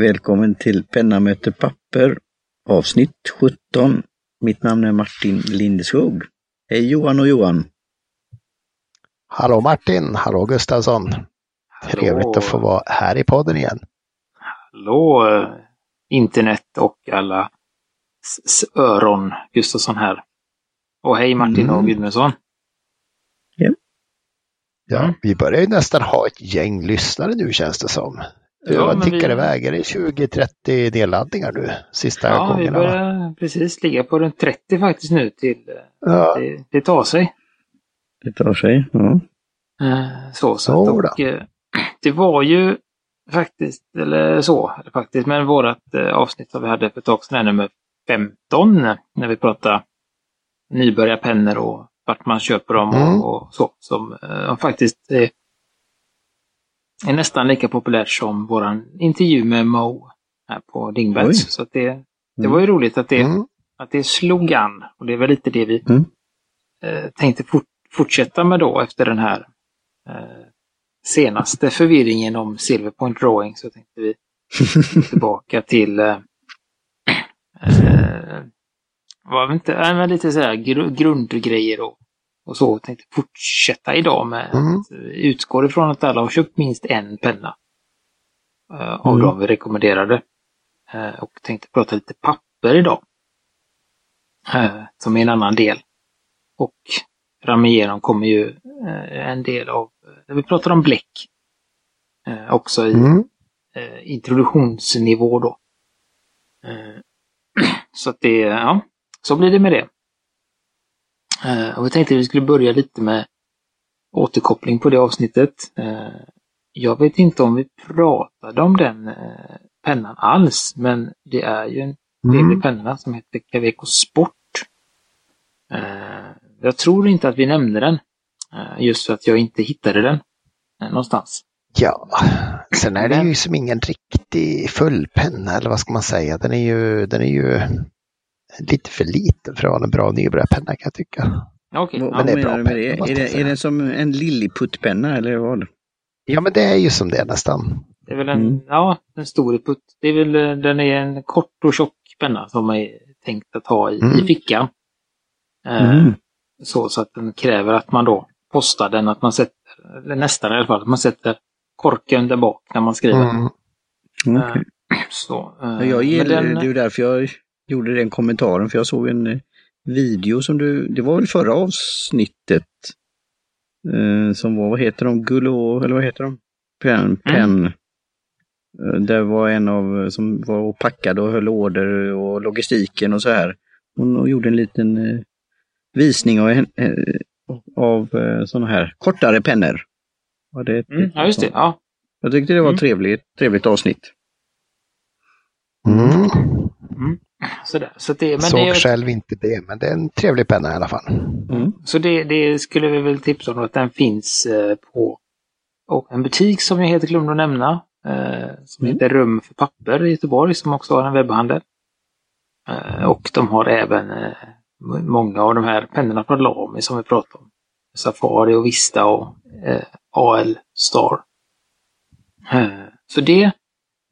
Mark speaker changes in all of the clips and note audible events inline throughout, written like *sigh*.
Speaker 1: Välkommen till Penna möter papper avsnitt 17. Mitt namn är Martin Lindeskog. Hej Johan och Johan!
Speaker 2: Hallå Martin, hallå Gustavsson! Trevligt att få vara här i podden igen.
Speaker 3: Hallå eh, internet och alla öron, Gustafsson här. Och hej Martin mm. och Gudmundsson!
Speaker 2: Ja. ja, vi börjar ju nästan ha ett gäng lyssnare nu känns det som. Ja, Vad tickar vi... iväg? Är det 20-30 nedladdningar nu? Sista
Speaker 3: ja,
Speaker 2: gångerna?
Speaker 3: Ja, vi börjar precis ligga på runt 30 faktiskt nu till ja. det, det tar sig.
Speaker 1: Det tar sig, ja.
Speaker 3: Eh, så, så att, och, eh, *clears throat* det var ju faktiskt, eller så, faktiskt, men vårat eh, avsnitt som vi hade för ett tag sedan, nummer 15, när vi pratade nybörjarpennor och vart man köper dem mm. och, och, så, som faktiskt är nästan lika populärt som våran intervju med Mo här på Dingbats. Så det, det mm. var ju roligt att det, mm. att det slog an. Och det är väl lite det vi mm. eh, tänkte fort, fortsätta med då efter den här eh, senaste förvirringen om Silver Point Drawing. Så tänkte vi *laughs* tillbaka till eh, eh, var inte, äh, lite sådär gr grundgrejer och och så tänkte fortsätta idag med mm. att utgå ifrån att alla har köpt minst en penna. Uh, av mm. de vi rekommenderade. Uh, och tänkte prata lite papper idag. Uh, som är en annan del. Och fram igenom kommer ju en del av, vi pratar om bläck. också i mm. introduktionsnivå då. *clears throat* så att det, ja, så blir det med det. Eh, och vi tänkte att vi skulle börja lite med återkoppling på det avsnittet. Eh, jag vet inte om vi pratade om den eh, pennan alls, men det är ju en trevlig mm. penna som heter Caveco Sport. Jag tror inte att vi nämnde den, just för att jag inte hittade den någonstans.
Speaker 2: Ja, sen är det ju som ingen riktig fullpenna eller vad ska man säga. Den är ju, den är ju lite för liten för att vara en bra nybörjarpenna kan jag tycka.
Speaker 1: Okay. Men ja, det är bra penna, det? Är, det, är det som en lilliputtpenna eller vad?
Speaker 2: Ja men det är ju som det nästan.
Speaker 3: Det är väl en, mm. ja, en stor putt. Det är väl, den är en kort och tjock penna som är tänkt att ha i, mm. i fickan. Eh, mm. så, så att den kräver att man då postar den, att man sätter, eller nästan i alla fall, att man sätter korken där bak när man skriver. Mm.
Speaker 1: Okay. Eh, så, eh, jag gillar, den, det är därför jag gjorde den kommentaren för jag såg en eh, video som du, det var väl förra avsnittet eh, som var, vad heter de, Gullo, eller vad heter de? Pen, mm. pen. Mm. Det var en av som var och packade och höll order och logistiken och så här. Hon gjorde en liten eh, visning av, eh, av sådana här kortare pennor.
Speaker 3: Var det mm, ja, just det. Ja.
Speaker 1: Jag tyckte det var mm. trevligt, trevligt avsnitt.
Speaker 2: Mm.
Speaker 3: Sådär. Så det, men
Speaker 2: Såg det, själv inte det, men det är en trevlig penna i alla fall.
Speaker 3: Mm. Så det, det, skulle vi väl tipsa om att den finns eh, på och en butik som jag helt glömde att nämna. Eh, som mm. heter Rum för papper i Göteborg som också har en webbhandel. Eh, och de har även många av de här pennorna från Lamy som vi pratade om. Safari och Vista och AL Star. Så det,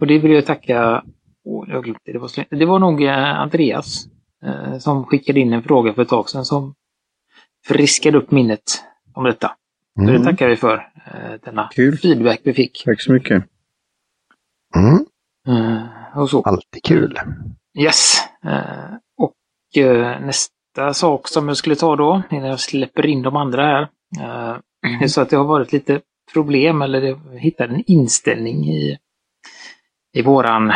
Speaker 3: och det vill jag tacka Jag glömde. Det var, det var nog eh, Andreas eh, som skickade in en fråga för ett tag sedan som friskade upp minnet om detta. Mm. Så det tackar vi för, eh, denna kul. feedback vi fick.
Speaker 1: Tack så mycket.
Speaker 2: Mm.
Speaker 3: Eh, och så.
Speaker 2: Alltid kul.
Speaker 3: Yes. Eh, och eh, nästa sak som jag skulle ta då, innan jag släpper in de andra här, mm. är så att det har varit lite problem, eller jag hittade en inställning i, i våran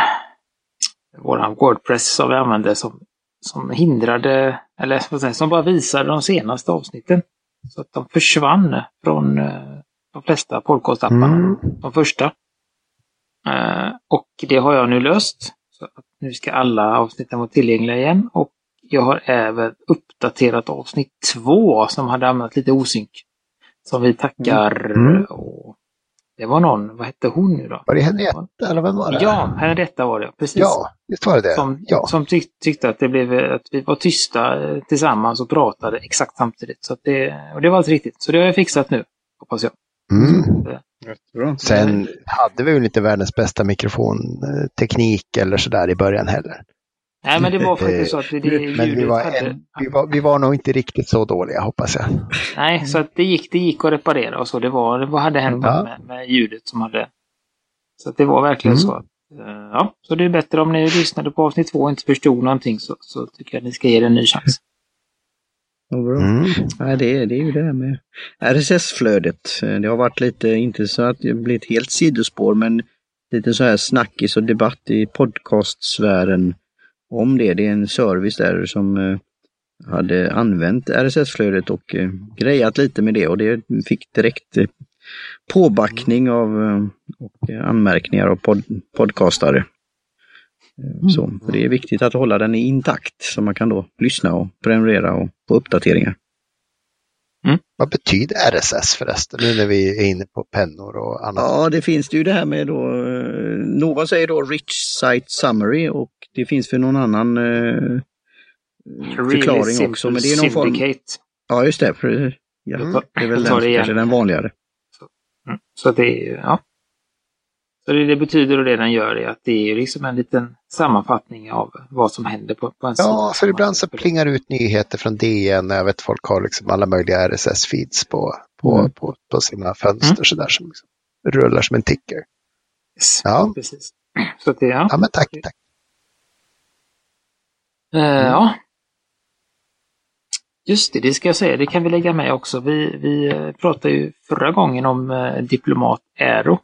Speaker 3: våran Wordpress som vi använde som, som hindrade, eller som bara visade de senaste avsnitten. Så att de försvann från eh, de flesta podcastapparna, mm. de första. Eh, och det har jag nu löst. Så att nu ska alla avsnitten vara tillgängliga igen. Och jag har även uppdaterat avsnitt två som hade hamnat lite osynk. Som vi tackar mm. och det var någon, vad hette hon nu då?
Speaker 2: Var det Henrietta eller vem var det?
Speaker 3: Ja, Henrietta var det, precis.
Speaker 2: Ja, visst var det det.
Speaker 3: Som,
Speaker 2: ja.
Speaker 3: som tyck, tyckte att, det blev, att vi var tysta eh, tillsammans och pratade exakt samtidigt. Så det, och det var allt riktigt. Så det har jag fixat nu, hoppas jag.
Speaker 2: Mm. Så. Sen hade vi ju inte världens bästa mikrofonteknik eller sådär i början heller.
Speaker 3: Nej, men det var faktiskt så att det, det
Speaker 2: men vi var, en, vi, var, vi var nog inte riktigt så dåliga hoppas jag.
Speaker 3: Nej, så att det gick, det gick att reparera och så. Det var, vad hade hänt ja. med, med ljudet som hade... Så att det var verkligen mm. så. Att, uh, ja, så det är bättre om ni lyssnade på avsnitt två och inte förstod någonting så, så tycker jag att ni ska ge det en ny chans.
Speaker 1: Mm. Ja, det, är, det är ju det här med RSS-flödet. Det har varit lite, inte så att det blivit helt sidospår, men lite så här snackis och debatt i podcastsfären om det. Det är en service där som eh, hade använt RSS-flödet och eh, grejat lite med det och det fick direkt eh, påbackning av och anmärkningar av pod podcastare. Mm. Så, för det är viktigt att hålla den intakt så man kan då lyssna och prenumerera och få uppdateringar.
Speaker 2: Mm. Vad betyder RSS förresten, nu när vi är inne på pennor och annat?
Speaker 1: Ja, det finns det ju det här med då, någon säger då Rich Site Summary och det finns för någon annan eh, förklaring really också. Men det är någon form... Ja, just det. För, ja, mm. Det är väl den, kanske den vanligare.
Speaker 3: Så, mm. så det är ja. Så det det betyder och det den gör är att det är liksom en liten sammanfattning av vad som händer på, på en
Speaker 2: sida. Ja, för ibland så plingar det ut nyheter från DN. Jag vet folk har liksom alla möjliga RSS-feeds på, på, mm. på, på, sina fönster mm. sådär som liksom rullar som en ticker.
Speaker 3: Yes, ja, precis. Så det, ja.
Speaker 2: ja, men tack, tack.
Speaker 3: Uh, ja. Just det, det ska jag säga, det kan vi lägga med också. Vi, vi eh, pratade ju förra gången om uh, Diplomat Aero.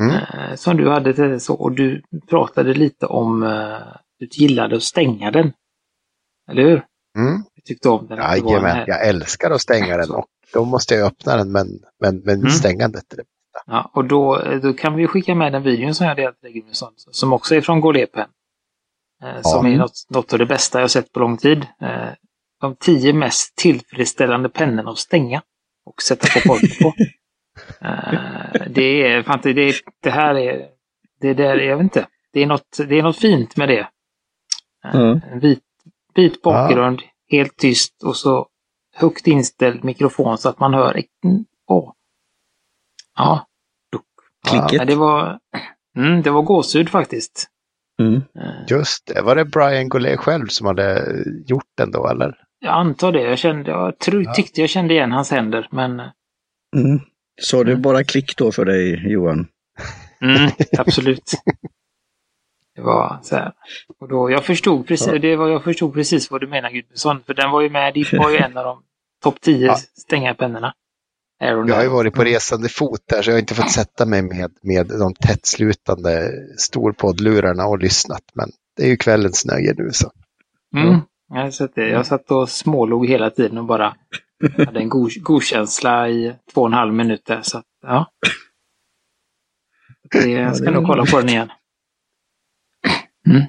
Speaker 3: Mm. Som du hade så, och du pratade lite om du gillade att stänga den. Eller hur?
Speaker 2: Mm.
Speaker 3: Du tyckte om den.
Speaker 2: Jajamän, jag älskar att stänga den och då måste jag öppna den men, men, men mm. stängandet är det bästa.
Speaker 3: Ja, och då, då kan vi skicka med den videon som jag delade i som också är från Golepen. Eh, som är något, något av det bästa jag sett på lång tid. Eh, de tio mest tillfredsställande pennorna att stänga och sätta på folk på. *laughs* Eh, det är fan det, det här är, det där, jag vet inte. Det är något, det är något fint med det. Mm. En vit, vit bakgrund, ja. helt tyst och så högt inställd mikrofon så att man hör. Åh. Ja.
Speaker 1: Klicket. Ja,
Speaker 3: det var, *clears throat* mm, det var gåshud faktiskt.
Speaker 2: Mm. Eh. Just det, var det Brian Goulet själv som hade gjort den då eller?
Speaker 3: Jag antar det. Jag, kände, jag tro, ja. tyckte jag kände igen hans händer men... Eh.
Speaker 1: Mm. Så det bara klick då för dig Johan?
Speaker 3: Mm, absolut. det var så här. Och då, jag förstod precis, ja. det var, jag förstod precis vad du menar Gudmundsson. För den var ju med, det var ju en av de topp 10 ja. stängarpennorna.
Speaker 2: Aaron jag har ju varit på resande fot där så jag har inte fått sätta mig med, med de tättslutande storpoddlurarna och lyssnat. Men det är ju kvällens nöje nu så.
Speaker 3: Mm. Jag, satt, jag satt och smålog hela tiden och bara hade en god, god känsla i två och en halv minut där. Så, ja. Det, jag ska nog kolla på den igen.
Speaker 2: Mm.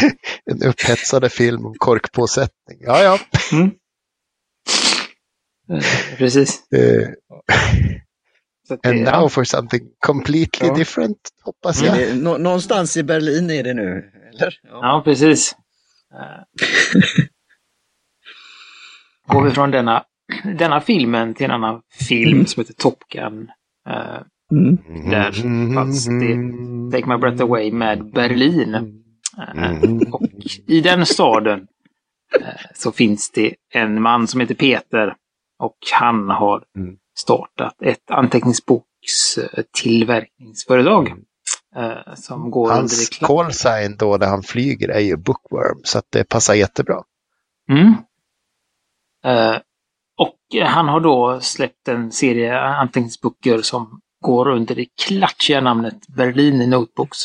Speaker 2: *laughs* en upphetsande film om korkpåsättning. Ja, ja. Mm.
Speaker 3: Eh, precis. *laughs* Uh,
Speaker 2: and now for something completely ja. different, hoppas jag.
Speaker 1: Det, nå någonstans i Berlin är det nu, eller?
Speaker 3: Ja, ja precis. Uh, *laughs* går vi från denna, denna filmen till en annan film mm. som heter Top Gun. Uh, mm. Där fanns det Take My Breath Away med Berlin. Mm. Och i den staden så finns det en man som heter Peter och han har mm. startat ett anteckningsbokstillverkningsföretag. Mm. Eh, som går
Speaker 2: Hans call sign då när han flyger är ju Bookworm, så att det passar jättebra.
Speaker 3: Mm. Eh, och han har då släppt en serie anteckningsböcker som går under det klatschiga namnet Berlin Notebooks.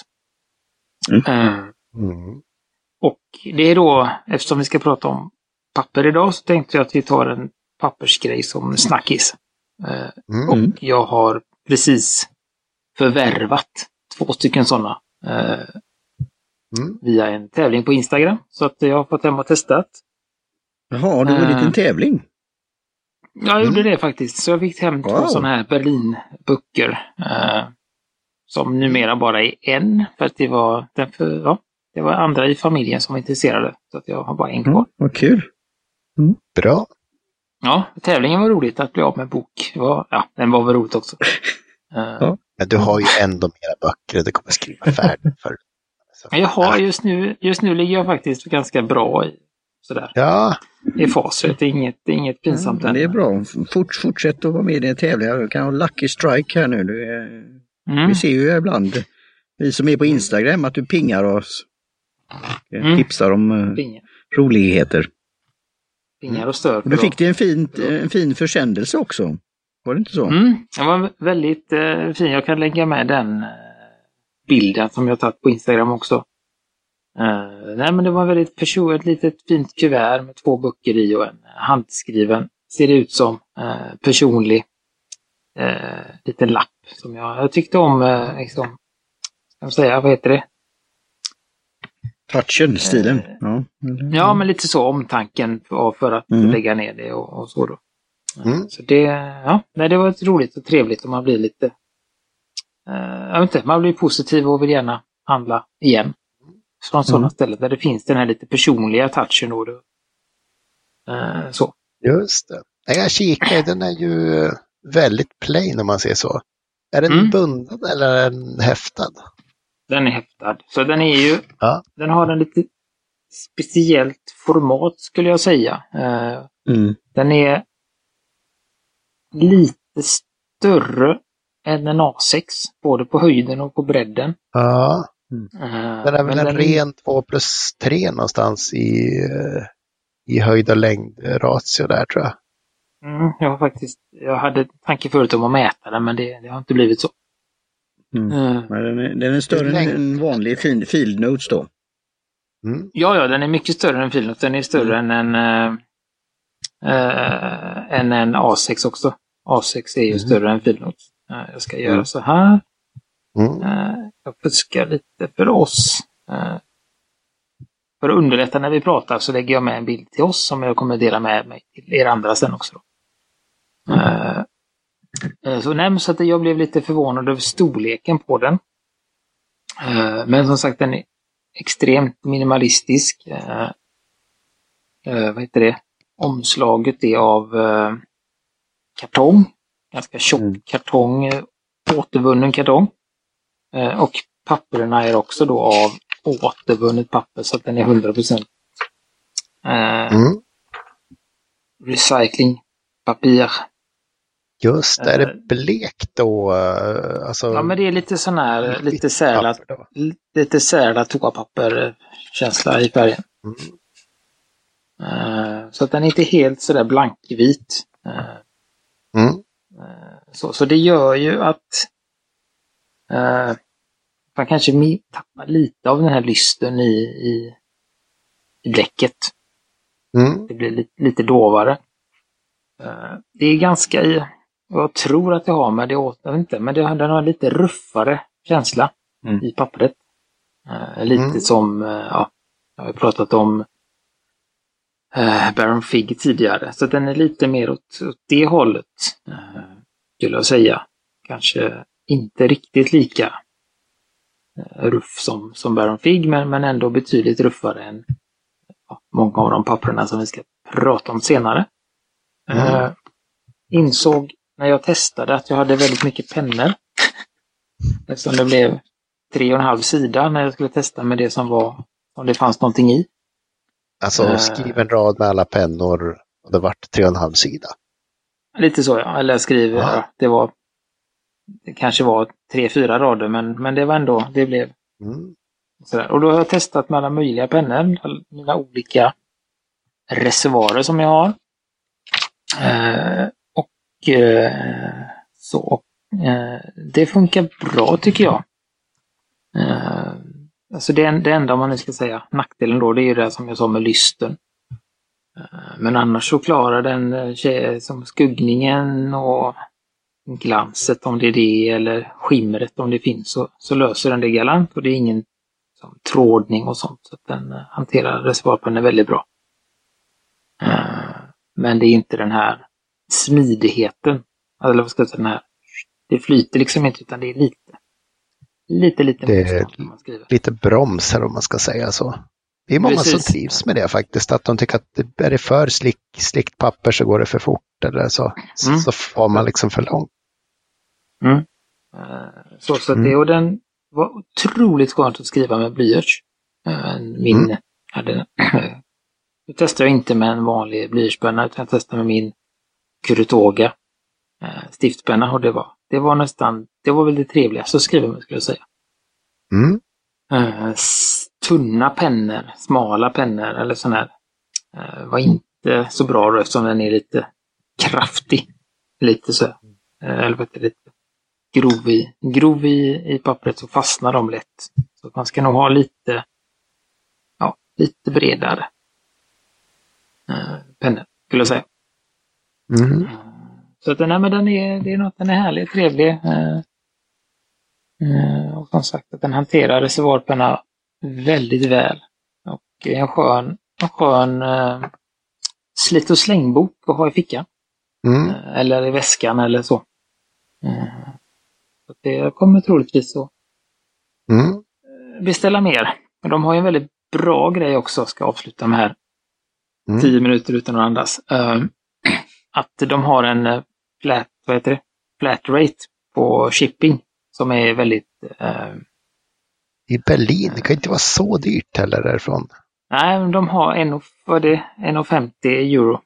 Speaker 3: Mm. Eh, mm. Och det är då, eftersom vi ska prata om papper idag, så tänkte jag att vi tar en pappersgrej som snackis. Eh, mm. Och jag har precis förvärvat två stycken sådana. Eh, mm. Via en tävling på Instagram. Så att jag har fått hem och testat.
Speaker 1: Jaha, det var en liten eh, tävling?
Speaker 3: Jag gjorde mm. det faktiskt. Så jag fick hem wow. två sådana här Berlinböcker. Eh, som numera bara är en. För att det var, den för, ja, det var andra i familjen som var intresserade. Så att jag har bara en kvar. Mm,
Speaker 1: vad kul!
Speaker 2: Mm. Bra!
Speaker 3: Ja, tävlingen var roligt att bli av med bok. Var, ja, den var väl roligt också. *laughs*
Speaker 2: ja. Men du har ju ändå mera böcker du kommer skriva färdigt för. *laughs*
Speaker 3: Jag har just nu, just nu ligger jag faktiskt ganska bra i sådär.
Speaker 2: Ja.
Speaker 3: I facit, det är inget, det är inget pinsamt
Speaker 1: ja, Det är bra. Fort, fortsätt att vara med i dina tävlingar. Du kan ha Lucky Strike här nu. Du är, mm. Vi ser ju ibland, vi som är på Instagram, att du pingar oss. Mm. Tipsar om uh, roligheter.
Speaker 3: Pingar och stör.
Speaker 1: Och du fick det en fin, en fin försändelse också. Var det inte så?
Speaker 3: Mm, den var väldigt eh, fin. Jag kan lägga med den eh, bilden som jag tagit på Instagram också. Eh, nej men det var väldigt personligt, ett litet fint kuvert med två böcker i och en handskriven, ser det ut som, eh, personlig eh, liten lapp som jag, jag tyckte om, eh, liksom, ska man säga, vad heter det?
Speaker 1: Touchen, stilen. Eh,
Speaker 3: ja. ja, men lite så omtanken för att mm. lägga ner det och, och så då. Mm. Så det, ja, nej, det var roligt och trevligt och man blir lite, eh, jag vet inte, man blir positiv och vill gärna handla igen. Från sådana mm. ställen där det finns den här lite personliga touchen då. Eh, så.
Speaker 2: Just det. Jag kikar, den är ju väldigt plain om man ser så. Är den mm. bunden eller är den häftad?
Speaker 3: Den är häftad. Så den är ju, ja. den har en lite speciellt format skulle jag säga. Eh, mm. Den är lite större än en A6, både på höjden och på bredden.
Speaker 2: Ja. Mm. Den är väl en ren 2 plus 3 någonstans i, eh, i höjd och längd ratio där tror jag.
Speaker 3: Mm, jag har faktiskt, jag hade tanke förut om att mäta den men det, det har inte blivit så.
Speaker 1: Mm. Uh, men den, är, den är större än en vanlig fin, field notes då?
Speaker 3: Mm. Ja, ja, den är mycket större än field notes. Den är större mm. än en uh, än en A6 också. A6 är ju mm. större än Filnotes. Jag ska göra mm. så här. Mm. Jag fuskar lite för oss. För att underlätta när vi pratar så lägger jag med en bild till oss som jag kommer dela med mig till er andra sen också. Mm. Så, nej, så att jag blev lite förvånad över storleken på den. Men som sagt, den är extremt minimalistisk. Vad heter det? Omslaget är av eh, kartong. Ganska tjock mm. kartong, eh, återvunnen kartong. Eh, och papperna är också då av återvunnet papper så att den är 100 procent eh, mm. recyclingpapper.
Speaker 2: Just det, är det blekt då? Alltså...
Speaker 3: Ja, men det är lite sån här, lite särlat, lite särlat toapapper-känsla i färgen. Mm. Eh, så att den är inte helt sådär blankvit. Eh, mm. Eh, så, så det gör ju att man kanske tappar lite av den här lysten i, i, i däcket. Mm. Det blir lite, lite dovare. Det är ganska i, jag tror att det har med det åt, jag vet inte, men det, den har lite ruffare känsla mm. i pappret. Lite mm. som, ja, jag har pratat om eh, Baron Fig tidigare. Så den är lite mer åt, åt det hållet, eh, skulle jag säga. Kanske inte riktigt lika eh, ruff som, som Baron Fig, men, men ändå betydligt ruffare än ja, många av de papperna som vi ska prata om senare. Mm. Eh, insåg när jag testade att jag hade väldigt mycket pennor. *laughs* Eftersom det blev tre och en halv sida när jag skulle testa med det som var, om det fanns någonting i.
Speaker 2: Alltså uh, skriv en rad med alla pennor och det vart tre och en halv sida.
Speaker 3: Lite så ja, eller skriv, ja, det var det kanske var tre, fyra rader men, men det var ändå, det blev mm. sådär. Och då har jag testat med alla möjliga pennor, mina olika reservoarer som jag har. Uh, eh, så. Eh, det funkar bra tycker jag. Eh, alltså det, det enda man nu ska säga, nackdelen då, det är ju det som jag sa med lysten. Eh, men annars så klarar den eh, som skuggningen och glanset om det är det eller skimret om det finns så, så löser den det galant och det är ingen som, trådning och sånt. Så att den eh, hanterar reservoarpennor väldigt bra. Eh, men det är inte den här smidigheten. Eller vad ska jag säga, den här, det flyter liksom inte utan det är lite Lite, lite
Speaker 2: det är lite broms här om man ska säga så. Det är många Precis. som trivs med det faktiskt, att de tycker att är det för slick, slickt papper så går det för fort eller så, mm. så får man liksom för långt.
Speaker 3: Mm. Uh, så, så mm. det, och den var otroligt skönt att skriva med blyerts. Uh, min, mm. hade, *clears throat* nu testar jag inte med en vanlig blyertspenna utan jag testar med min Kurutoga uh, stiftpenna och det var, det var nästan, det var väl det trevligaste att skriva med skulle jag säga.
Speaker 2: Mm.
Speaker 3: Uh, tunna pennor, smala pennor eller sån här uh, var inte så bra då eftersom den är lite kraftig. Lite så. Uh, eller vad heter det? Lite grov i, grov i, i pappret så fastnar de lätt. Så man ska nog ha lite, ja, lite bredare uh, pennor, skulle jag säga.
Speaker 2: Mm.
Speaker 3: Så att, nej, men den är, det är något, den är härlig, trevlig. Eh, och som sagt att den hanterar reservoarpenna väldigt väl. Och en skön, en skön uh, slit och slängbok att ha i fickan.
Speaker 2: Mm.
Speaker 3: Uh, eller i väskan eller så. Uh, så det kommer troligtvis att
Speaker 2: mm.
Speaker 3: beställa mer. De har ju en väldigt bra grej också, ska avsluta med här. Mm. Tio minuter utan att andas. Att de har en flat, vad heter det? flat rate på shipping som är väldigt... Eh,
Speaker 2: I Berlin, det kan inte vara så dyrt heller därifrån.
Speaker 3: Nej, de har 1,50 euro.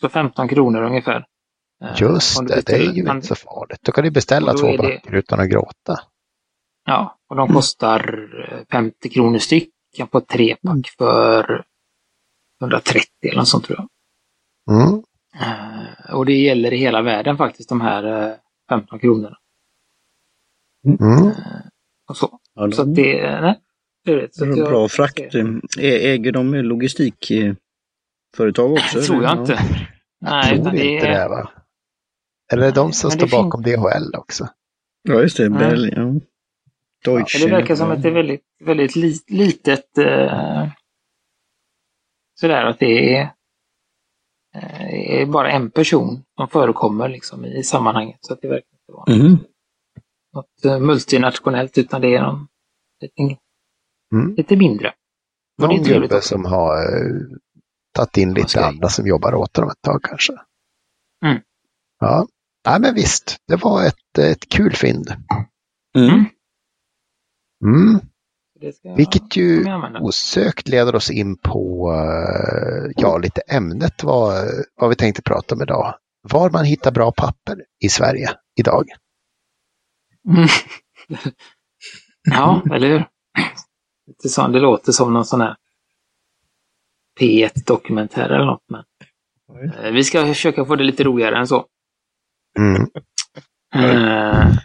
Speaker 3: Så 15 kronor ungefär.
Speaker 2: Eh, Just det, det är ju inte så farligt. Då kan du beställa två böcker det... utan att gråta.
Speaker 3: Ja, och de kostar 50 eh, kronor styck. på ett trepack mm. för 130 eller något sånt tror jag.
Speaker 2: Mm.
Speaker 3: Uh, och det gäller i hela världen faktiskt, de här uh, 15 kronorna.
Speaker 2: Mm. Eh,
Speaker 3: och så. Ja, de, så det, nej,
Speaker 1: det är så jag, bra frakt. Äger de logistikföretag också?
Speaker 3: Det tror jag inte. Nej,
Speaker 2: tror det inte det, va? Eller är det de som står bakom DHL också?
Speaker 1: Ja, just det. Bell, ja.
Speaker 3: Deutsche. Ja, det verkar som att det är väldigt, väldigt litet eh, sådär att det är, eh, är, bara en person som förekommer liksom i sammanhanget. Så att det verkar inte vara
Speaker 1: mm
Speaker 3: något eh, multinationellt utan det är någon lite, mm. lite mindre.
Speaker 2: Någon gubbe som har uh, tagit in lite okay. andra som jobbar åt dem ett tag kanske.
Speaker 3: Mm.
Speaker 2: Ja, Nej, men visst, det var ett, ett kul fynd.
Speaker 3: Mm.
Speaker 2: Mm. Vilket ju osökt leder oss in på uh, ja, lite ämnet vad, vad vi tänkte prata om idag. Var man hittar bra papper i Sverige idag.
Speaker 3: Mm. *laughs* ja, eller hur? Det låter som någon sån här P1-dokumentär eller något. Men eh, vi ska försöka få det lite roligare än så.
Speaker 2: Mm.
Speaker 3: Uh,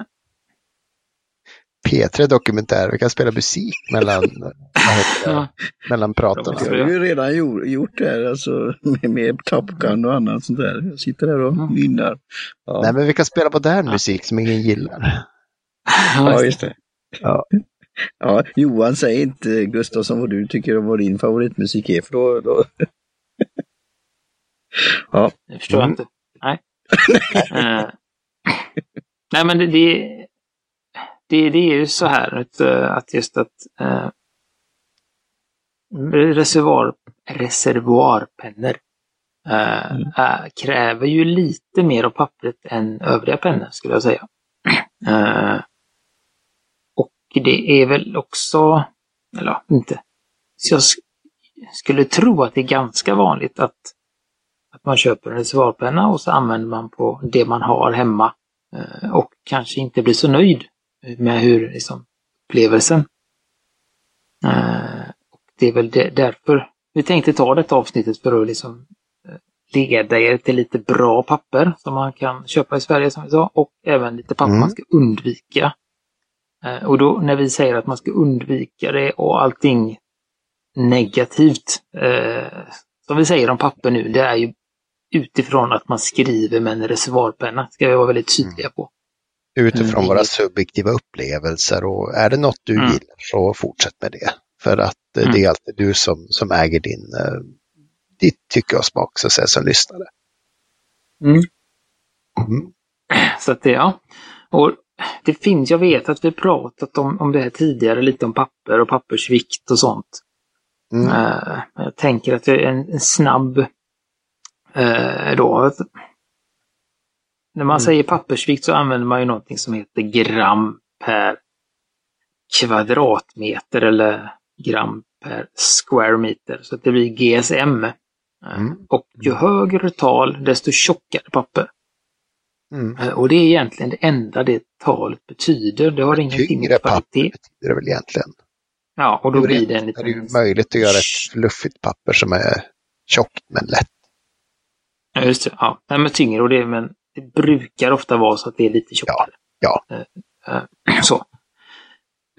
Speaker 2: P3 Dokumentär, vi kan spela musik mellan, *laughs* ja. mellan praten.
Speaker 1: Jag har ju redan gjort, det här, alltså, med, med Top Gun och annat sånt där. Jag sitter där och nynnar.
Speaker 2: Ja. Nej, men vi kan spela modern musik som ingen gillar.
Speaker 1: Ja, just det. *laughs*
Speaker 2: Ja.
Speaker 1: Ja, Johan, säg inte Gustafsson vad du tycker om vad din favoritmusik är, för då... då... *laughs*
Speaker 3: ja. Det förstår jag inte. Nej. uh, nej, men det, det, det, det, är ju så här att, eh, att just att uh, reservoar, reservoarpennor uh, mm. kräver ju lite mer av pappret än övriga pennor skulle jag säga. *clears throat* Uh, det är väl också, eller inte, så jag skulle tro att det är ganska vanligt att, att man köper en reservoarpenna och så använder man på det man har hemma eh, och kanske inte blir så nöjd med hur liksom, upplevelsen. Eh, och det är väl därför vi tänkte ta detta avsnittet för att liksom eh, leda er till lite bra papper som man kan köpa i Sverige som vi sa och även lite papper mm. man ska undvika Eh, och då när vi säger att man ska undvika det och allting negativt, eh, som vi säger om papper nu, det är ju utifrån att man skriver med en reservoarpenna, ska vi vara väldigt tydliga på.
Speaker 2: Utifrån mm. våra subjektiva upplevelser och är det något du mm. gillar så fortsätt med det. För att eh, mm. det är alltid du som, som äger din, uh, ditt tycke och smak så att säga, som lyssnare.
Speaker 3: Mm. Mm. Så att det, ja. Och det finns, jag vet att vi pratat om, om det här tidigare, lite om papper och pappersvikt och sånt. Uh, jag tänker att det är en, en snabb uh, då. När man mm. säger pappersvikt så använder man ju någonting som heter gram per kvadratmeter eller gram per square meter. Så det blir GSM. Mm. Och ju högre tal, desto tjockare papper. Mm. Eh, och det är egentligen det enda det talet betyder. Det har ingenting med kvalitet.
Speaker 2: betyder det väl egentligen.
Speaker 3: Ja, och då det blir det en liten...
Speaker 2: Det är ju möjligt att göra ett fluffigt papper som är tjockt men lätt.
Speaker 3: Ja, just det. Ja, Nej, men tyngre och det, men det brukar ofta vara så att det är lite tjockare.
Speaker 2: Ja. ja.
Speaker 3: Uh, så.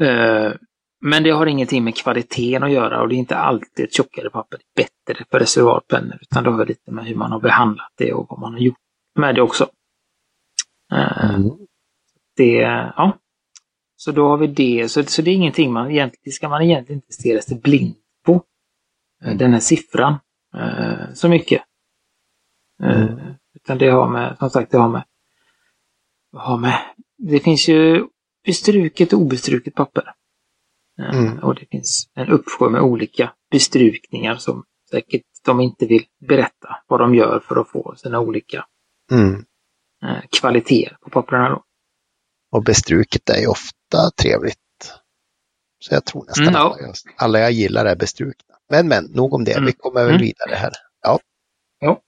Speaker 3: Uh, men det har ingenting med kvaliteten att göra och det är inte alltid ett tjockare papper bättre för reservoarpennor utan det har lite med hur man har behandlat det och vad man har gjort med det också. Eh, mm. Det, ja. Så då har vi det. Så, så det är ingenting man egentligen, ska man egentligen inte stirra sig blind på. Den här siffran. Så mycket. Mm. Utan det har med, som sagt, det har med, har med, det finns ju bestruket och obestruket papper. Mm. Och det finns en uppsjö med olika bestrukningar som säkert de inte vill berätta vad de gör för att få sina olika mm. Eh, kvaliteter på papperna. Då.
Speaker 2: Och bestruket är ju ofta trevligt. Så jag tror nästan mm, alla, jag, alla jag gillar är bestrukna. Men men, nog om det. Mm. Vi kommer väl mm. vidare här. Ja.
Speaker 3: ja.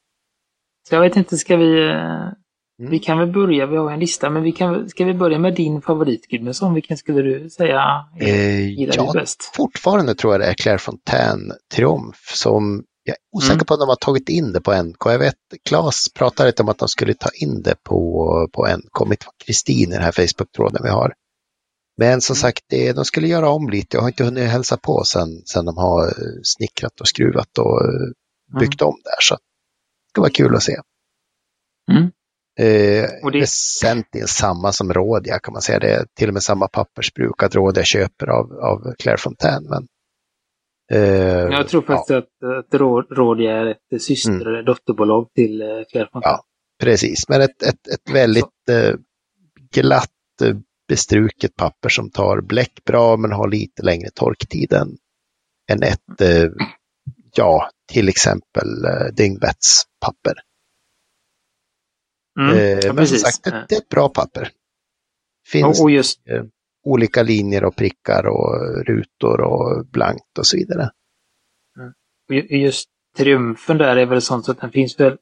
Speaker 3: Så jag vet inte, ska vi... Eh, mm. Vi kan väl börja, vi har en lista, men vi kan, ska vi börja med din favorit Gudmundsson? Vilken skulle du säga
Speaker 2: eh, gillar ja, du bäst? Fortfarande tror jag det är Claire Fontaine Triumph som jag är osäker mm. på om de har tagit in det på NK. Jag vet, Claes pratade lite om att de skulle ta in det på, på NK, mitt Kristin i den här Facebook-tråden vi har. Men som mm. sagt, det, de skulle göra om lite. Jag har inte hunnit hälsa på sen, sen de har eh, snickrat och skruvat och eh, byggt mm. om där. Så det ska vara kul att se. Mm. Eh, och det... Väsentligen samma som Rådia kan man säga. Det är till och med samma pappersbruk att Rådia köper av, av Claire Fontaine. Men
Speaker 3: Eh, jag tror faktiskt ja. att, att Rådia är ett syster mm. eller dotterbolag till eh, Clairefontaine.
Speaker 2: Ja, precis. Men ett, ett, ett väldigt eh, glatt eh, bestruket papper som tar bläck bra men har lite längre torktid än, än ett, eh, ja, till exempel eh, Dingbats papper. Mm, eh, ja, men som sagt, det, det, är ett bra papper. Finns och, och just, eh, olika linjer och prickar och rutor och blankt och så vidare.
Speaker 3: Mm. Just triumfen där är väl sånt att den finns väl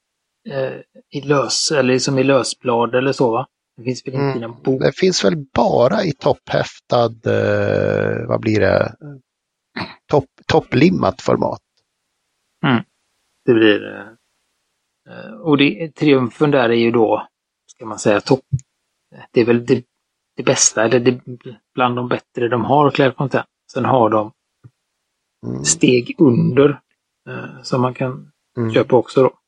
Speaker 3: eh, i lös, eller som i lösblad eller så va? Den finns väl inte mm. bok?
Speaker 2: Den finns väl bara i topphäftad, eh, vad blir det, Topp, topplimmat format.
Speaker 3: Mm. Det blir eh, och det, triumfen där är ju då, ska man säga, topp. Det är väl det det bästa, eller det, bland de bättre de har, Clairefontaine. Sen har de mm. steg under eh, som man kan mm. köpa också då.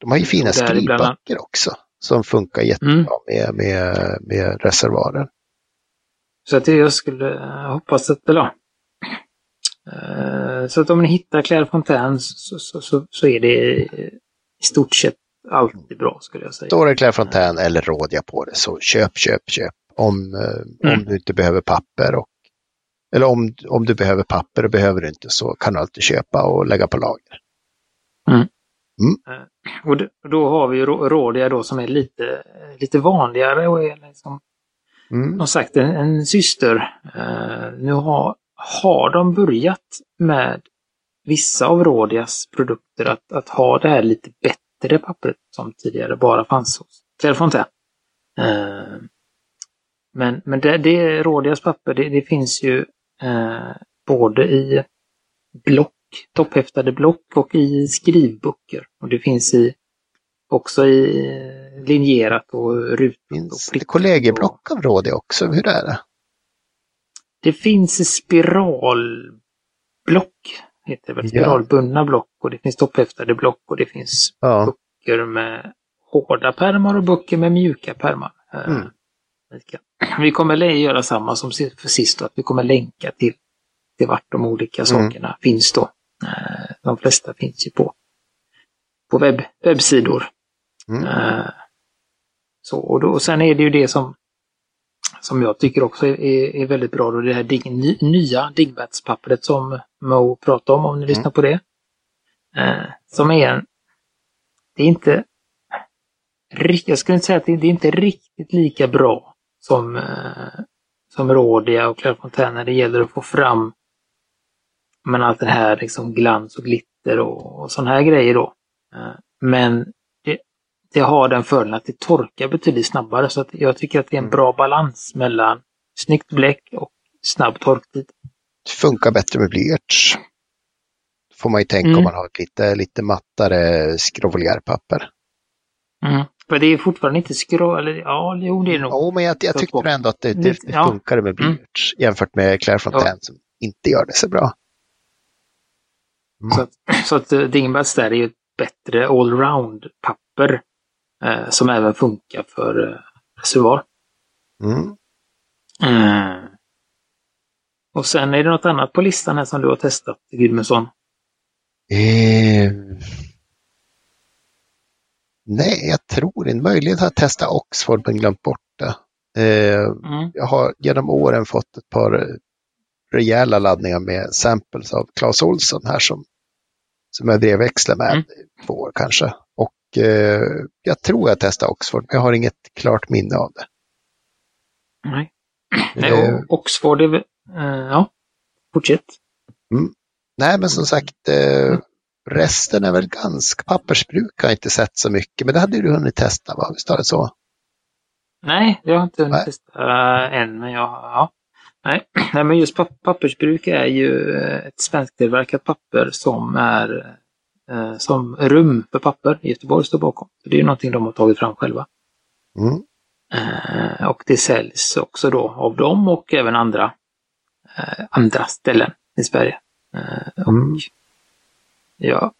Speaker 2: De har ju fina skrivböcker också som funkar jättebra mm. med, med, med reservoarer.
Speaker 3: Så att jag skulle eh, hoppas att, eller så att om ni hittar Clairefontaine så, så, så, så är det i stort sett alltid bra skulle jag säga.
Speaker 2: Står det Clairefontaine eller Rådja på det så köp, köp, köp om, eh, mm. om du inte behöver papper. Och, eller om, om du behöver papper och behöver du inte så kan du alltid köpa och lägga på lager.
Speaker 3: Mm. Mm. Eh, och, då, har vi Rådia då som är lite, lite vanligare och är liksom, mm. som sagt en, en syster. Uh, nu har, har de börjat med vissa av Rådias produkter att, att ha det här lite bättre pappret som tidigare bara fanns hos Clairefontaine. Uh, men, men det, det Rådias papper, det, det finns ju eh, både i block, topphäftade block och i skrivböcker. Och det finns i också i eh, linjerat och rutat.
Speaker 2: Finns det kollegieblock av Rådia också? Hur är det?
Speaker 3: Det finns spiralblock, heter det väl, spiralbundna block och det finns topphäftade block och det finns ja. böcker med hårda pärmar och böcker med mjuka pärmar. Eh, mm. *clears throat* Vi kommer göra samma som för sist, att vi kommer länka till, till vart de olika mm. sakerna mm. finns då. Eh, de flesta finns ju på, på webb, webbsidor. Mm. Eh, så, och, då, och sen är det ju det som, som jag tycker också är, är väldigt bra, då, det här dig, nya Digbats-pappret som Mo prata om, om ni mm. lyssnar på det. Eh, som är en... Det är inte... Jag skulle inte säga att det, det är inte riktigt lika bra som, eh, som Rådia och Clairefontaine när det gäller att få fram men allt det här liksom glans och glitter och, och sådana här grejer då. Eh, men det, har den fördelen att det torkar betydligt snabbare så att jag tycker att det är en mm. bra balans mellan snyggt bläck och snabb torktid.
Speaker 2: Det funkar bättre med blyerts. Får man ju tänka mm. om man har ett lite, lite mattare skrovlerpapper.
Speaker 3: Mm. För det är fortfarande inte skrå, eller ja, jo det är nog.
Speaker 2: Jo, men jag, jag tyckte ändå att det, det, det funkade med blyerts mm. jämfört med Clairefontaine ja. som inte gör det så bra.
Speaker 3: Mm. Så att, så att uh, Dingbats där är ju ett bättre allround-papper eh, som även funkar för eh, reservoar. Mm. Eh, och sen är det något annat på listan här som du har testat, Gudmundsson?
Speaker 2: Eh, nej, jag tror inte. Möjligen har jag testat Oxford men glömt bort det. Eh, mm. Jag har genom åren fått ett par rejäla laddningar med samples av Clas Olsson här som, som jag brevväxlar med mm. två år kanske. Eh, jag tror jag testade Oxford, men jag har inget klart minne av det.
Speaker 3: Nej. Nej, och Oxford är väl, uh, ja, fortsätt.
Speaker 2: Mm. Nej, men som sagt, eh, mm. resten är väl ganska, pappersbruk har jag inte sett så mycket, men det hade du hunnit testa va? Visst var det så?
Speaker 3: Nej, jag har inte hunnit Nej. testa uh, än, men jag, ja. Nej. *clears throat* Nej, men just pappersbruk är ju eh, ett svensktillverkat papper som är eh, som rum för papper i Göteborg står bakom. Så det är någonting de har tagit fram själva. Mm. Eh, och det säljs också då av dem och även andra, eh, andra ställen i Sverige. Eh, och mm. ja,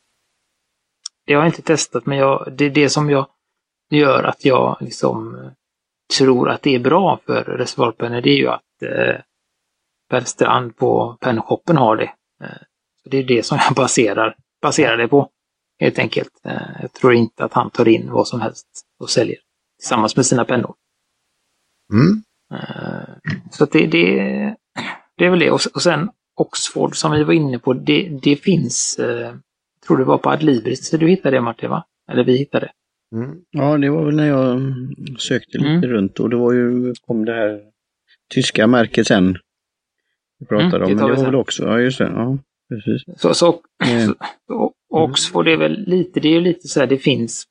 Speaker 3: det har jag inte testat men jag, det är det som jag gör att jag liksom tror att det är bra för reservoarpennor det är ju att eh, Per Strand på Pennshoppen har det. Eh, det är det som jag *laughs* baserar, baserar det på. Helt enkelt. Eh, jag tror inte att han tar in vad som helst och säljer tillsammans med sina pennor. Mm. Eh, så det, det, det är väl det. Och, sen Oxford som vi var inne på, det, det finns, jag eh, tror det var på Adlibris du hittade det Martin va? Eller vi hittade
Speaker 1: mm. Ja, det var väl när jag sökte lite mm. runt och det var ju, kom det här tyska märket sen. Vi pratade mm, om, men det var väl också, ja just det, ja precis.
Speaker 3: Så, så, eh. så Oxford är väl lite, det är ju lite så här, det finns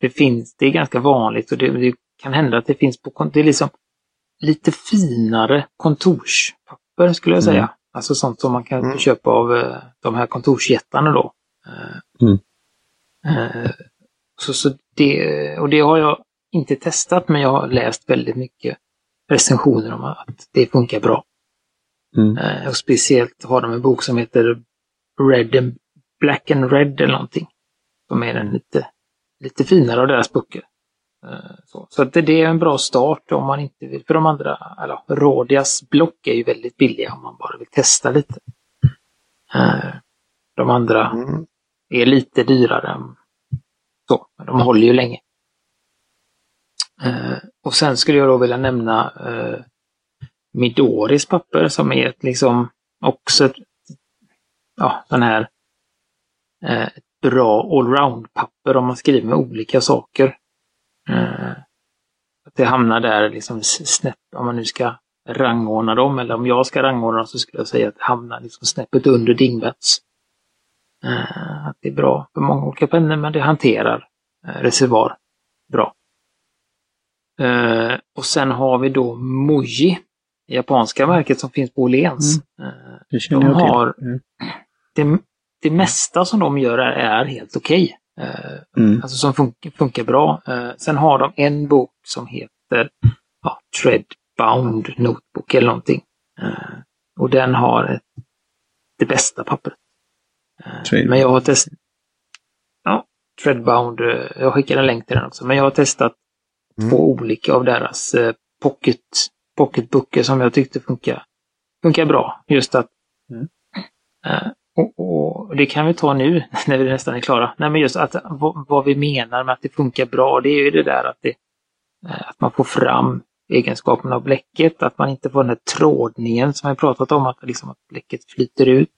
Speaker 3: det finns, det är ganska vanligt och det, det kan hända att det finns på, det är liksom lite finare kontorspapper skulle jag säga. Mm. Alltså sånt som man kan mm. köpa av eh, de här kontorsjättarna då. Eh, mm. Så, så det, och det har jag inte testat men jag har läst väldigt mycket recensioner om att det funkar bra. Mm. Och speciellt har de en bok som heter Red and Black and Red eller någonting. Som är den lite lite finare av deras böcker. Eh, så, så det, det är en bra start om man inte vill, för de andra, eller Rodias block är ju väldigt billiga om man bara vill testa lite. Eh, de andra mm. är lite dyrare. Så, men de håller ju länge. Eh, och sen skulle jag då vilja nämna Midoris papper som är ett liksom också ja, den här eh, ett bra allround-papper om man skriver med olika saker. Eh, att det hamnar där liksom snäpp, om man nu ska rangordna dem, eller om jag ska rangordna dem så skulle jag säga att det hamnar liksom snäppet under Dingbats. Eh, att det är bra för många olika pennor, men det hanterar eh, reservoar bra. Eh, och sen har vi då Moji japanska märket som finns på Åhléns. Mm. De har, mm. det, det mesta som de gör är, är helt okej. Okay. Eh, mm. Alltså som funkar, funkar bra. Eh, sen har de en bok som heter ja, Treadbound Notebook eller någonting. Eh, och den har ett, det bästa pappret. Men jag har testat ja, Treadbound, jag skickar en länk till den också, men jag har testat mm. två olika av deras pocket, pocketböcker som jag tyckte funkar, funkar bra. Just att mm. Och, och, det kan vi ta nu *laughs* när vi nästan är klara. Nej, men just att vad, vad vi menar med att det funkar bra, det är ju det där att, det, eh, att man får fram egenskapen av bläcket, att man inte får den här trådningen som vi pratat om, att, liksom att bläcket flyter ut.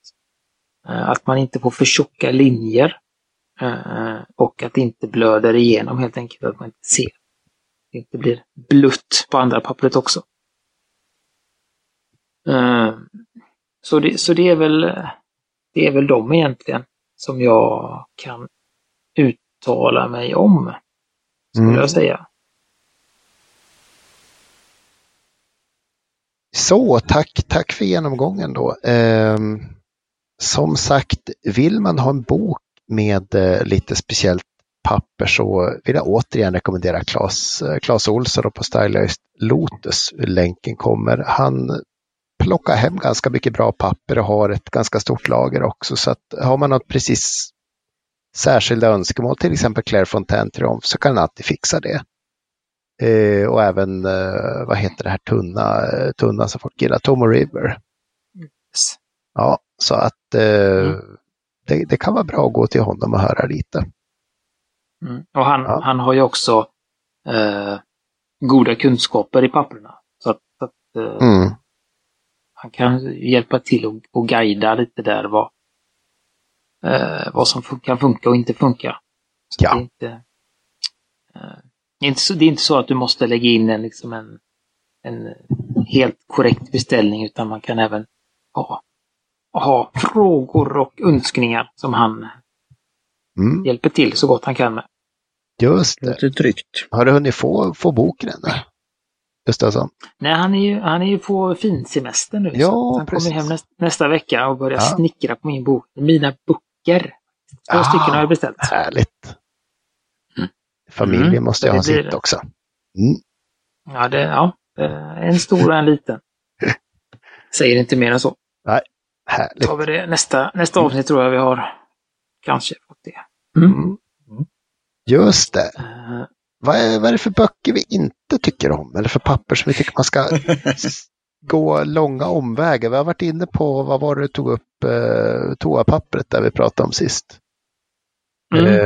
Speaker 3: Eh, att man inte får för tjocka linjer. Eh, och att det inte blöder igenom helt enkelt, att man inte ser. Det inte blir blött på andra pappret också. Eh, så det, så det är väl det är väl de egentligen som jag kan uttala mig om. Skulle mm. jag säga.
Speaker 2: Så, tack, tack för genomgången då. Eh, som sagt, vill man ha en bok med eh, lite speciellt papper så vill jag återigen rekommendera Claes, eh, Claes Olsson på Stylized Lotus. Länken kommer. Han plockar hem ganska mycket bra papper och har ett ganska stort lager också. Så att har man något precis särskilda önskemål, till exempel Claire Fontaine Triumph, så kan alltid fixa det. Eh, och även, eh, vad heter det här tunna, eh, tunna som folk gillar, Tomo River. Yes. Ja, så att eh, mm. det, det, kan vara bra att gå till honom och höra lite.
Speaker 3: Mm. Och han, ja. han har ju också eh, goda kunskaper i papperna. Så att, att eh, mm. Han kan hjälpa till och, och guida lite där vad, eh, vad som kan funka och inte funka. Så ja. det, är inte, eh, inte så, det är inte så att du måste lägga in en, liksom en, en helt korrekt beställning utan man kan även ha, ha frågor och önskningar som han mm. hjälper till så gott han kan med.
Speaker 2: Just det.
Speaker 1: Lite tryggt.
Speaker 2: Har du hunnit få, få boken ännu? *clears throat* Gustafsson?
Speaker 3: Nej, han är ju, han är ju på finsemester nu. Ja, han precis. kommer hem nästa, nästa vecka och börjar ja. snickra på min bok. Mina böcker. Två ah, stycken har jag beställt.
Speaker 2: Härligt. Mm. Familjen mm. måste ju ha sitt också. Mm.
Speaker 3: Ja, det, ja, en stor och en liten. *laughs* Säger inte mer än så.
Speaker 2: Nej, härligt.
Speaker 3: tar vi det nästa, nästa avsnitt tror jag vi har kanske fått det.
Speaker 2: Mm. mm. Just det. Vad, är, vad är det för böcker vi inte tycker om? Eller för papper som vi tycker man ska *laughs* gå långa omvägar? Vi har varit inne på, vad var det du tog upp, eh, toapappret där vi pratade om sist?
Speaker 3: Mm. Uh,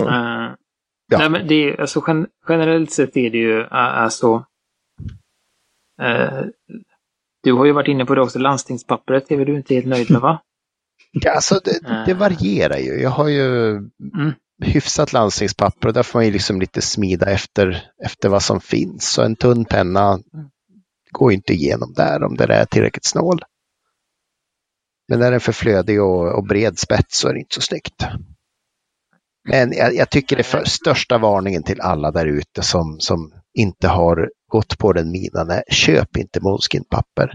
Speaker 3: uh, ja. nej, men det är, alltså, gen generellt sett är det ju alltså du har ju varit inne på det också, landstingspappret är väl du inte helt nöjd med va? *laughs*
Speaker 2: Ja, alltså det, det varierar ju. Jag har ju mm hyfsat landstingspapper och där får man ju liksom lite smida efter, efter vad som finns. Så en tunn penna går inte igenom där om det är tillräckligt snål. Men när den är för flödig och, och bred spets så är det inte så snyggt. Men jag, jag tycker det är för, största varningen till alla där ute som, som inte har gått på den minan är köp inte Moleskin-papper.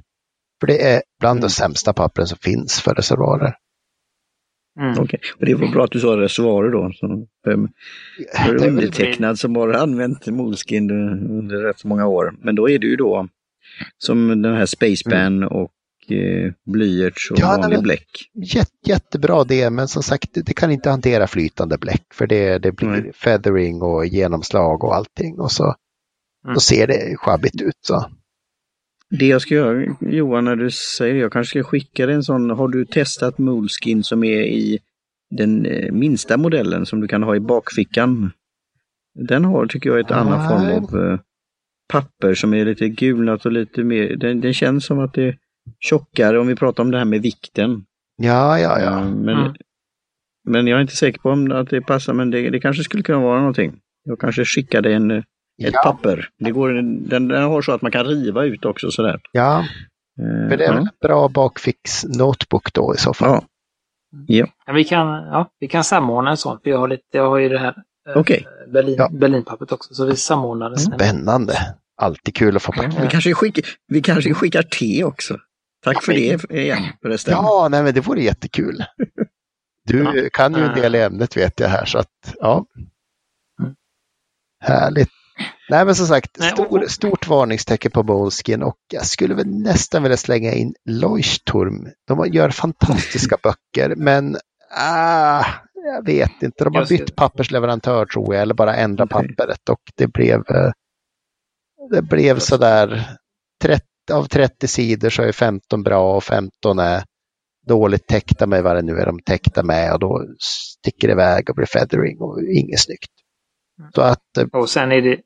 Speaker 2: För det är bland mm. de sämsta pappren som finns för reservoarer.
Speaker 1: Mm. Okej, okay. och det var bra att du sa reservoarer då. Så, um, för undertecknad som har använt Moleskin under rätt så många år. Men då är det ju då som den här Spaceban mm. och eh, blyerts och ja, vanlig men, bläck.
Speaker 2: Jätte, jättebra det, men som sagt det, det, kan inte hantera flytande bläck för det, det blir mm. feathering och genomslag och allting och så mm. då ser det sjabbigt ut. Så.
Speaker 1: Det jag ska göra Johan, när du säger det, jag kanske ska skicka dig en sån. Har du testat Moleskin som är i den eh, minsta modellen som du kan ha i bakfickan? Den har, tycker jag, ett annat form av eh, papper som är lite gulnat och lite mer, den, den, känns som att det är tjockare om vi pratar om det här med vikten.
Speaker 2: Ja, ja, ja.
Speaker 1: Eh, men, mm. men jag är inte säker på om att det passar, men det, det kanske skulle kunna vara någonting. Jag kanske skickar dig en ett ja. papper. Det går, den, den har så att man kan riva ut också sådär.
Speaker 2: Ja, eh, men det är väl en bra bakfix notebook då i så fall. Ja.
Speaker 3: Ja. ja. vi, kan, ja, vi kan samordna en sån, för jag har, lite, jag har ju det här
Speaker 1: eh, okay.
Speaker 3: Berlin, ja. Berlinpappret också, så vi samordnar det.
Speaker 2: Spännande! Alltid kul att få
Speaker 1: ja, vi, kanske skickar, vi kanske skickar te också. Tack för det igen förresten.
Speaker 2: Ja, nej men det vore jättekul. *laughs* Du kan ju en del i ämnet vet jag här så att ja. Mm. Härligt. Nej men som sagt, stor, stort varningstecken på Moleskin och jag skulle väl nästan vilja slänga in Leuchtturm. De gör fantastiska *laughs* böcker men ah, jag vet inte, de har bytt pappersleverantör tror jag eller bara ändrat pappret och det blev eh, det blev sådär 30, av 30 sidor så är 15 bra och 15 är dåligt täckta med vad det nu är de täckta med och då sticker det iväg och blir feathering och inget snyggt.
Speaker 3: Så att, eh, och sen är det,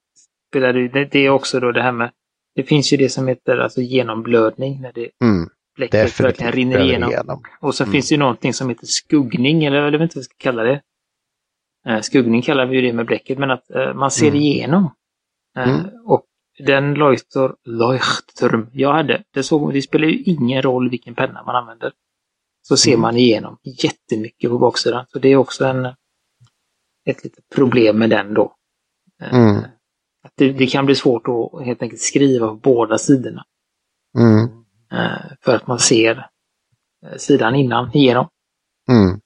Speaker 3: spelar det, det är också då det här med det finns ju det som heter alltså genomblödning när det mm. bläcket verkligen rinner igenom. igenom. Och så mm. finns det ju någonting som heter skuggning, eller jag vet inte vad vi ska kalla det. Eh, skuggning kallar vi ju det med bläcket, men att eh, man ser mm. igenom. Eh, mm. Och den Leuchter, Leuchtturm jag hade, det, såg, det spelar ju ingen roll vilken penna man använder. Så ser mm. man igenom jättemycket på baksidan. Så det är också en, ett litet problem med den då. Mm. Att det, det, kan bli svårt att helt enkelt skriva på båda sidorna. Mm. För att man ser sidan innan igenom. Mm.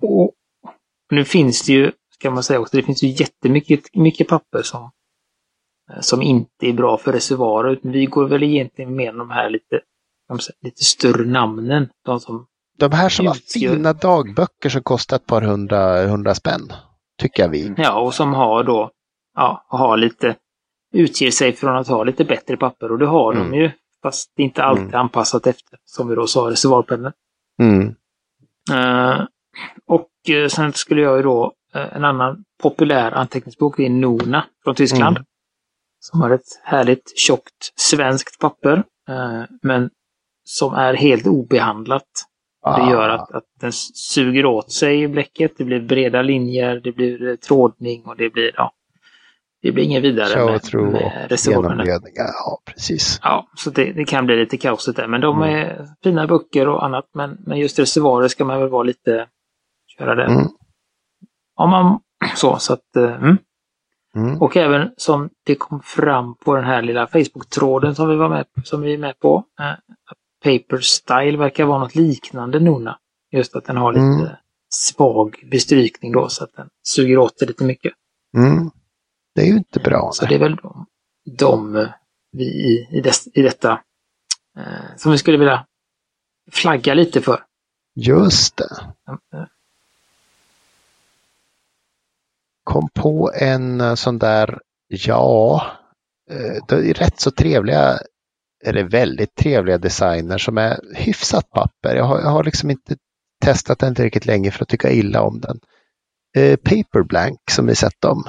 Speaker 3: Och nu finns det ju, ska man säga också, det finns ju jättemycket mycket papper som, eh, som inte är bra för reservoarer. Vi går väl egentligen med de här lite, lite större namnen. De, som
Speaker 2: de här som har fina dagböcker som kostar ett par hundra, hundra spänn. Tycker jag vi.
Speaker 3: Ja, och som har då, ja, har lite, utger sig från att ha lite bättre papper och det har mm. de ju. Fast det är inte alltid mm. anpassat efter, som vi då sa, reservoarpennor. Mm. Uh, och eh, sen skulle jag ju då, eh, en annan populär anteckningsbok, det är Nona från Tyskland. Mm. Som har ett härligt tjockt svenskt papper. Men som är helt obehandlat. Ah. Det gör att, att den suger åt sig bläcket. Det blir breda linjer, det blir trådning och det blir, ja, det blir inget vidare med, med reservationerna.
Speaker 2: Ja, precis.
Speaker 3: Ja, så det, det, kan bli lite kaosigt där. Men de mm. är fina böcker och annat. Men, men just reservoarer ska man väl vara lite göra det. Mm. Om man *clears throat* så, så att... Eh, mm. Mm. Och även som det kom fram på den här lilla Facebook-tråden som vi var med, som vi är med på. Eh, Paper Style verkar vara något liknande Nona. Just att den har lite mm. svag bestrykning då så att den suger åt det lite mycket.
Speaker 2: Mm. Det är ju inte bra.
Speaker 3: Så det är väl de, vi i, i, des, i detta eh, som vi skulle vilja flagga lite för.
Speaker 2: Just det. Kom på en eh, sån där, ja, eh, det är rätt så trevliga, eller väldigt trevliga designer som är hyfsat papper. Jag har, jag har liksom inte testat den tillräckligt länge för att tycka illa om den. Eh, Paper Blank som vi sett dem.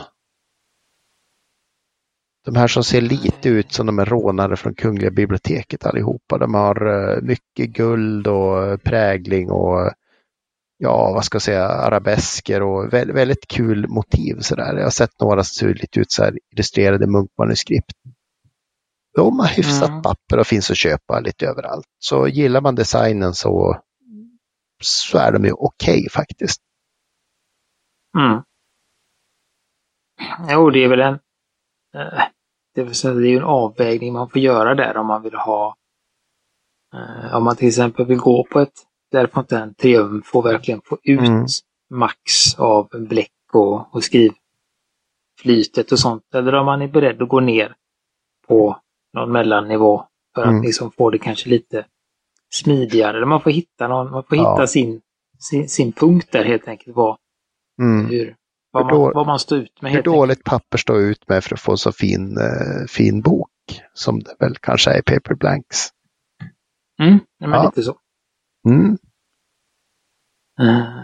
Speaker 2: De här som ser lite ut som de är rånare från Kungliga biblioteket allihopa. De har mycket guld och prägling och ja, vad ska jag säga, arabesker och väldigt, väldigt kul motiv sådär. Jag har sett några som ser lite ut så här illustrerade munkmanuskript. De har hyfsat mm. papper och finns att köpa lite överallt. Så gillar man designen så, så är de ju okej okay, faktiskt.
Speaker 3: Mm. Jo, det är väl en eh, det är, det är en avvägning man får göra där om man vill ha eh, om man till exempel vill gå på ett därför inte en triumf och verkligen få ut mm. max av bläck och, och skrivflytet och sånt. Eller om man är beredd att gå ner på någon mellannivå för att mm. liksom få det kanske lite smidigare. Eller man får hitta, någon, man får hitta ja. sin, sin, sin punkt där helt enkelt. Vad, mm. hur, vad, man, vad man står ut med.
Speaker 2: Hur dåligt papper står ut med för att få så fin, uh, fin bok som det väl kanske är i Paper Blanks.
Speaker 3: Mm, men ja. lite så. Mm. Uh,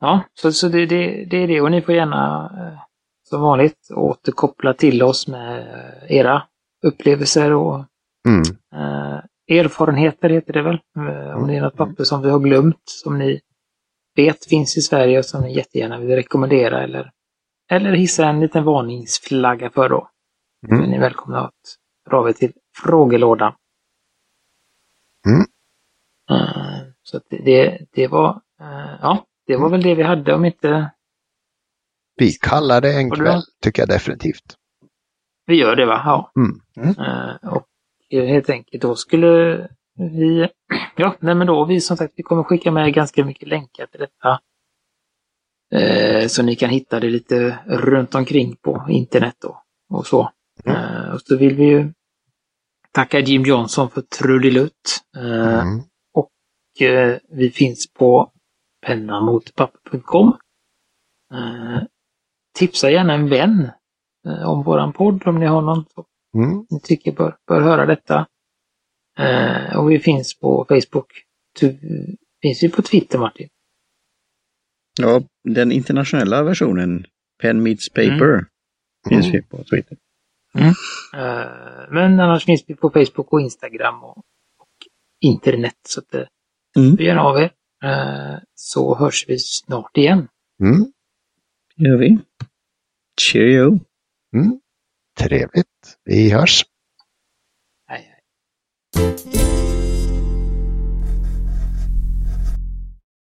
Speaker 3: ja, så, så det, det, det, är det och ni får gärna uh, som vanligt återkoppla till oss med uh, era upplevelser och mm. erfarenheter heter det väl. Om det är något mm. papper som vi har glömt som ni vet finns i Sverige och som ni jättegärna vill rekommendera eller, eller hissa en liten varningsflagga för då. Mm. Är ni välkomna att dra av er till frågelådan. Mm. Så det, det var, eh, ja, det var väl det vi hade om inte...
Speaker 2: Vi kallar det en kväll, tycker jag definitivt.
Speaker 3: Vi gör det va? Ja. Mm. Mm. Uh, och helt enkelt då skulle vi, *clears throat* ja, nej men då, vi som sagt, vi kommer skicka med ganska mycket länkar till detta. Uh, så ni kan hitta det lite runt omkring på internet då och så. Mm. Uh, och så vill vi ju tacka Jim Johnson för trudelutt. Mm. Eh, vi finns på pennamotpapper.com. Eh, tipsa gärna en vän eh, om våran podd om ni har någon som mm. ni tycker bör, bör höra detta. Och vi finns på Facebook. Tu, finns vi på Twitter Martin?
Speaker 1: Ja, den internationella versionen, Pen Meets Paper, mm. finns mm. vi på Twitter.
Speaker 3: Mm. Uh, men annars finns vi på Facebook och Instagram och, och internet. Så att, uh, mm. gärna av er. Uh, så hörs vi snart igen.
Speaker 2: Mm.
Speaker 1: gör vi. Cheerio.
Speaker 2: Mm. Trevligt. Vi hörs.
Speaker 3: Hej, hej.